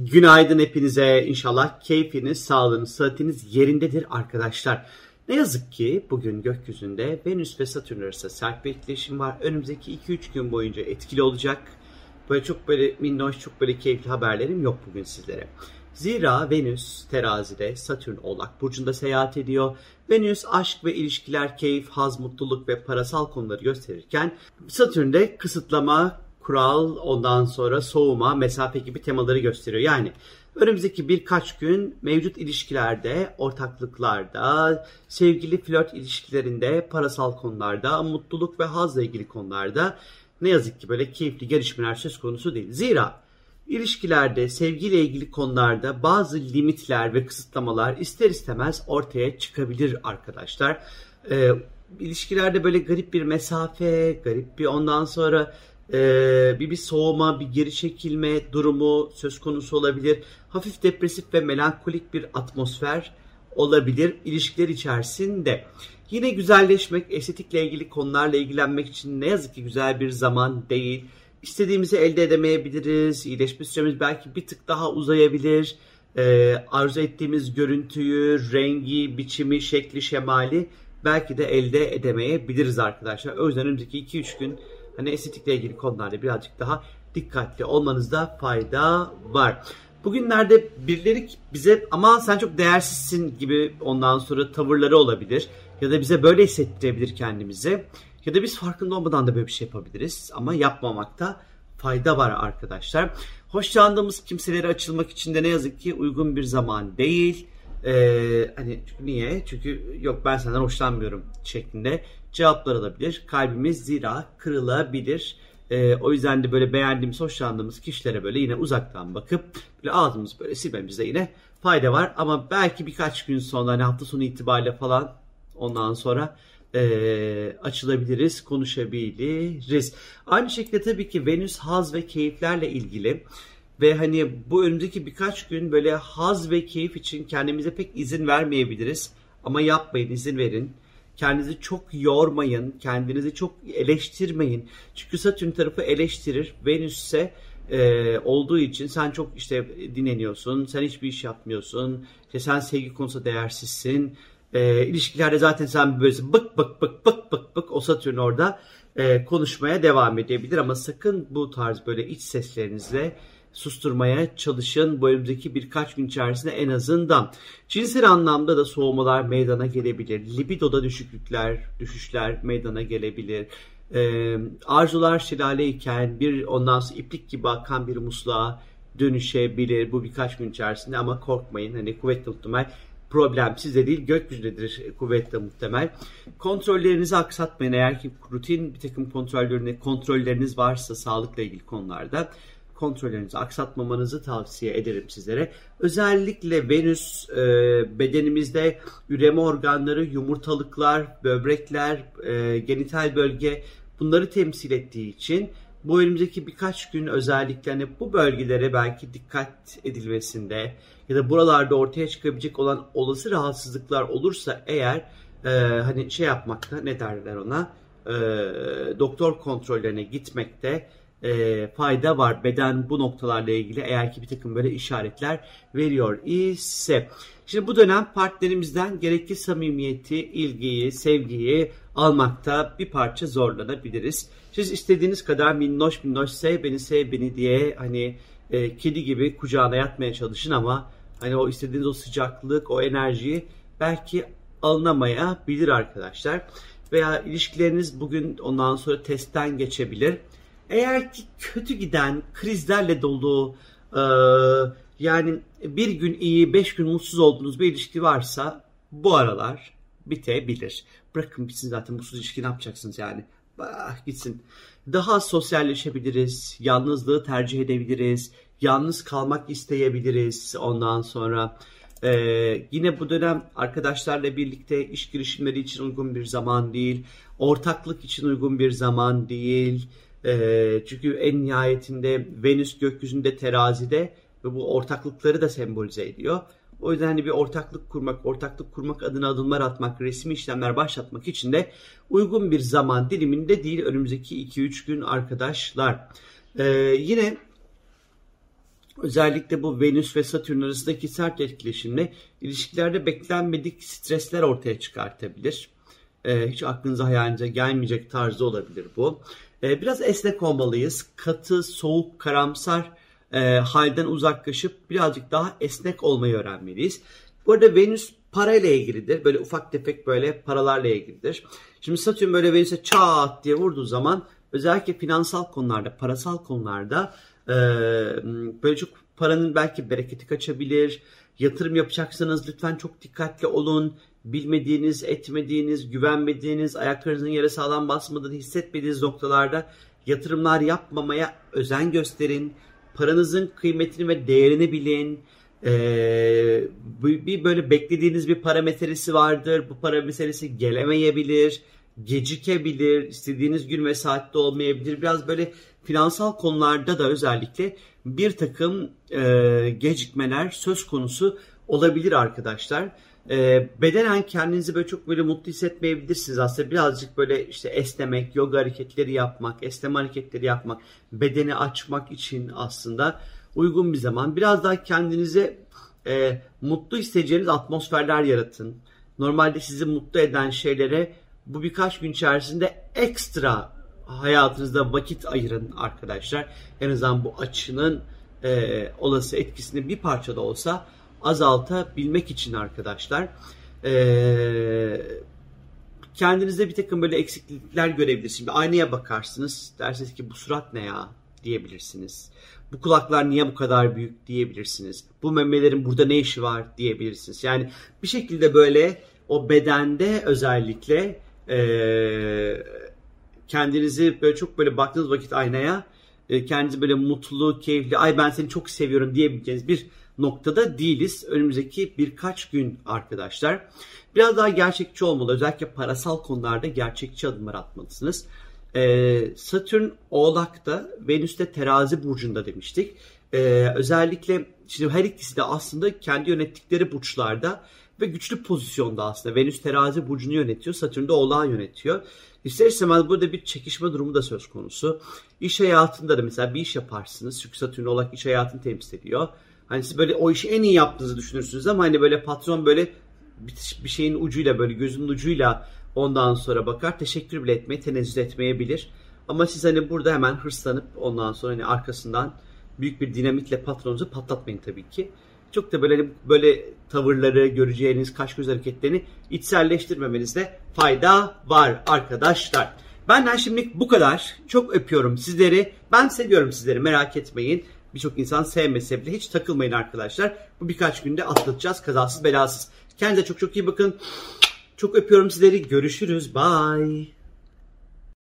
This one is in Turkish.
Günaydın hepinize. İnşallah keyfiniz, sağlığınız, sıhhatiniz yerindedir arkadaşlar. Ne yazık ki bugün gökyüzünde Venüs ve Satürn arasında sert bir etkileşim var. Önümüzdeki 2-3 gün boyunca etkili olacak. Böyle çok böyle minnoş, çok böyle keyifli haberlerim yok bugün sizlere. Zira Venüs terazide, Satürn oğlak burcunda seyahat ediyor. Venüs aşk ve ilişkiler, keyif, haz, mutluluk ve parasal konuları gösterirken Satürn de kısıtlama, kural, ondan sonra soğuma, mesafe gibi temaları gösteriyor. Yani önümüzdeki birkaç gün mevcut ilişkilerde, ortaklıklarda, sevgili flört ilişkilerinde, parasal konularda, mutluluk ve hazla ilgili konularda ne yazık ki böyle keyifli gelişmeler söz konusu değil. Zira ilişkilerde, sevgiyle ilgili konularda bazı limitler ve kısıtlamalar ister istemez ortaya çıkabilir arkadaşlar. Ee, ilişkilerde böyle garip bir mesafe, garip bir ondan sonra e, bir bir soğuma, bir geri çekilme durumu söz konusu olabilir. Hafif depresif ve melankolik bir atmosfer olabilir ilişkiler içerisinde. Yine güzelleşmek, estetikle ilgili konularla ilgilenmek için ne yazık ki güzel bir zaman değil. İstediğimizi elde edemeyebiliriz. İyileşme süremiz belki bir tık daha uzayabilir. Ee, arzu ettiğimiz görüntüyü, rengi, biçimi, şekli, şemali belki de elde edemeyebiliriz arkadaşlar. O yüzden önümüzdeki 2-3 gün hani estetikle ilgili konularda birazcık daha dikkatli olmanızda fayda var. Bugünlerde birileri bize ama sen çok değersizsin gibi ondan sonra tavırları olabilir. Ya da bize böyle hissettirebilir kendimizi. Ya da biz farkında olmadan da böyle bir şey yapabiliriz. Ama yapmamakta fayda var arkadaşlar. Hoşlandığımız kimselere açılmak için de ne yazık ki uygun bir zaman değil. Ee, hani niye? Çünkü yok ben senden hoşlanmıyorum şeklinde cevaplar alabilir. Kalbimiz zira kırılabilir. Ee, o yüzden de böyle beğendiğimiz, hoşlandığımız kişilere böyle yine uzaktan bakıp böyle ağzımızı böyle silmemizde yine fayda var. Ama belki birkaç gün sonra hani hafta sonu itibariyle falan ondan sonra e, açılabiliriz, konuşabiliriz. Aynı şekilde tabii ki Venüs haz ve keyiflerle ilgili ve hani bu önümüzdeki birkaç gün böyle haz ve keyif için kendimize pek izin vermeyebiliriz. Ama yapmayın, izin verin. Kendinizi çok yormayın, kendinizi çok eleştirmeyin. Çünkü Satürn tarafı eleştirir. Venüs ise e, olduğu için sen çok işte dinleniyorsun, sen hiçbir iş yapmıyorsun, işte sen sevgi konusunda değersizsin. E, ilişkilerde zaten sen böyle bık bık bık bık bık bık o Satürn orada e, konuşmaya devam edebilir ama sakın bu tarz böyle iç seslerinizle susturmaya çalışın bu önümüzdeki birkaç gün içerisinde en azından. Cinsel anlamda da soğumalar meydana gelebilir. Libidoda düşüklükler, düşüşler meydana gelebilir. Ee, arzular şelaleyken bir ondan sonra iplik gibi akan bir musluğa dönüşebilir bu birkaç gün içerisinde ama korkmayın hani kuvvetli muhtemel problem size değil gökyüzündedir kuvvetle muhtemel. Kontrollerinizi aksatmayın eğer ki rutin bir takım kontrollerine, kontrolleriniz varsa sağlıkla ilgili konularda kontrollerinizi aksatmamanızı tavsiye ederim sizlere. Özellikle Venüs e, bedenimizde üreme organları, yumurtalıklar, böbrekler, e, genital bölge bunları temsil ettiği için bu önümüzdeki birkaç gün özellikle hani bu bölgelere belki dikkat edilmesinde ya da buralarda ortaya çıkabilecek olan olası rahatsızlıklar olursa eğer e, hani şey yapmakta ne derler ona e, doktor kontrollerine gitmekte e, fayda var. Beden bu noktalarla ilgili eğer ki bir takım böyle işaretler veriyor ise. Şimdi bu dönem partnerimizden gerekli samimiyeti, ilgiyi, sevgiyi almakta bir parça zorlanabiliriz. Siz istediğiniz kadar minnoş minnoş sev beni sev beni diye hani e, kedi gibi kucağına yatmaya çalışın ama hani o istediğiniz o sıcaklık, o enerjiyi belki alınamayabilir arkadaşlar. Veya ilişkileriniz bugün ondan sonra testten geçebilir. Eğer ki kötü giden, krizlerle dolu, e, yani bir gün iyi, beş gün mutsuz olduğunuz bir ilişki varsa bu aralar bitebilir. Bırakın bitsin zaten mutsuz ilişki ne yapacaksınız yani? Bah, gitsin. Daha sosyalleşebiliriz, yalnızlığı tercih edebiliriz, yalnız kalmak isteyebiliriz ondan sonra. Ee, yine bu dönem arkadaşlarla birlikte iş girişimleri için uygun bir zaman değil, ortaklık için uygun bir zaman değil. E, çünkü en nihayetinde Venüs gökyüzünde terazide ve bu ortaklıkları da sembolize ediyor. O yüzden hani bir ortaklık kurmak, ortaklık kurmak adına adımlar atmak, resmi işlemler başlatmak için de uygun bir zaman diliminde değil önümüzdeki 2-3 gün arkadaşlar. Ee, yine Özellikle bu Venüs ve Satürn arasındaki sert etkileşimle ilişkilerde beklenmedik stresler ortaya çıkartabilir. Ee, hiç aklınıza hayalinize gelmeyecek tarzda olabilir bu. Ee, biraz esnek olmalıyız. Katı, soğuk, karamsar e, halden uzaklaşıp birazcık daha esnek olmayı öğrenmeliyiz. Bu arada Venüs parayla ilgilidir. Böyle ufak tefek böyle paralarla ilgilidir. Şimdi Satürn böyle Venüs'e çat diye vurduğu zaman özellikle finansal konularda, parasal konularda e, böyle çok paranın belki bereketi kaçabilir. Yatırım yapacaksanız lütfen çok dikkatli olun. Bilmediğiniz, etmediğiniz, güvenmediğiniz, ayaklarınızın yere sağlam basmadığını hissetmediğiniz noktalarda yatırımlar yapmamaya özen gösterin. Paranızın kıymetini ve değerini bilin. Ee, bir böyle beklediğiniz bir para meselesi vardır. Bu para meselesi gelemeyebilir, gecikebilir, istediğiniz gün ve saatte olmayabilir. Biraz böyle finansal konularda da özellikle bir takım e, gecikmeler söz konusu olabilir arkadaşlar. E, bedenen kendinizi böyle çok böyle mutlu hissetmeyebilirsiniz aslında birazcık böyle işte esnemek, yoga hareketleri yapmak, esneme hareketleri yapmak, bedeni açmak için aslında uygun bir zaman. Biraz daha kendinize e, mutlu hissedeceğiniz atmosferler yaratın. Normalde sizi mutlu eden şeylere bu birkaç gün içerisinde ekstra hayatınızda vakit ayırın arkadaşlar. En azından bu açının e, olası etkisini bir parça da olsa azaltabilmek için arkadaşlar. E, kendinizde bir takım böyle eksiklikler görebilirsiniz. Bir aynaya bakarsınız. Dersiniz ki bu surat ne ya diyebilirsiniz. Bu kulaklar niye bu kadar büyük diyebilirsiniz. Bu memelerin burada ne işi var diyebilirsiniz. Yani bir şekilde böyle o bedende özellikle eee kendinizi böyle çok böyle baktığınız vakit aynaya e, kendinizi böyle mutlu, keyifli, ay ben seni çok seviyorum diyebileceğiniz bir noktada değiliz. Önümüzdeki birkaç gün arkadaşlar. Biraz daha gerçekçi olmalı. Özellikle parasal konularda gerçekçi adımlar atmalısınız. Ee, Satürn Oğlak'ta, Venüs'te Terazi burcunda demiştik. Ee, özellikle şimdi her ikisi de aslında kendi yönettikleri burçlarda ve güçlü pozisyonda aslında. Venüs Terazi burcunu yönetiyor, Satürn de Oğlak'ı yönetiyor. İster istemez burada bir çekişme durumu da söz konusu. İş hayatında da mesela bir iş yaparsınız. Çünkü Satürn olarak iş hayatını temsil ediyor. Hani siz böyle o işi en iyi yaptığınızı düşünürsünüz ama hani böyle patron böyle bir şeyin ucuyla böyle gözünün ucuyla ondan sonra bakar. Teşekkür bile etmeye, tenezzül etmeyebilir. Ama siz hani burada hemen hırslanıp ondan sonra hani arkasından büyük bir dinamitle patronunuzu patlatmayın tabii ki çok da böyle böyle tavırları göreceğiniz kaş göz hareketlerini içselleştirmemenizde fayda var arkadaşlar. Benden şimdilik bu kadar. Çok öpüyorum sizleri. Ben seviyorum sizleri merak etmeyin. Birçok insan sevmese bile hiç takılmayın arkadaşlar. Bu birkaç günde atlatacağız kazasız belasız. Kendinize çok çok iyi bakın. Çok öpüyorum sizleri. Görüşürüz. Bye.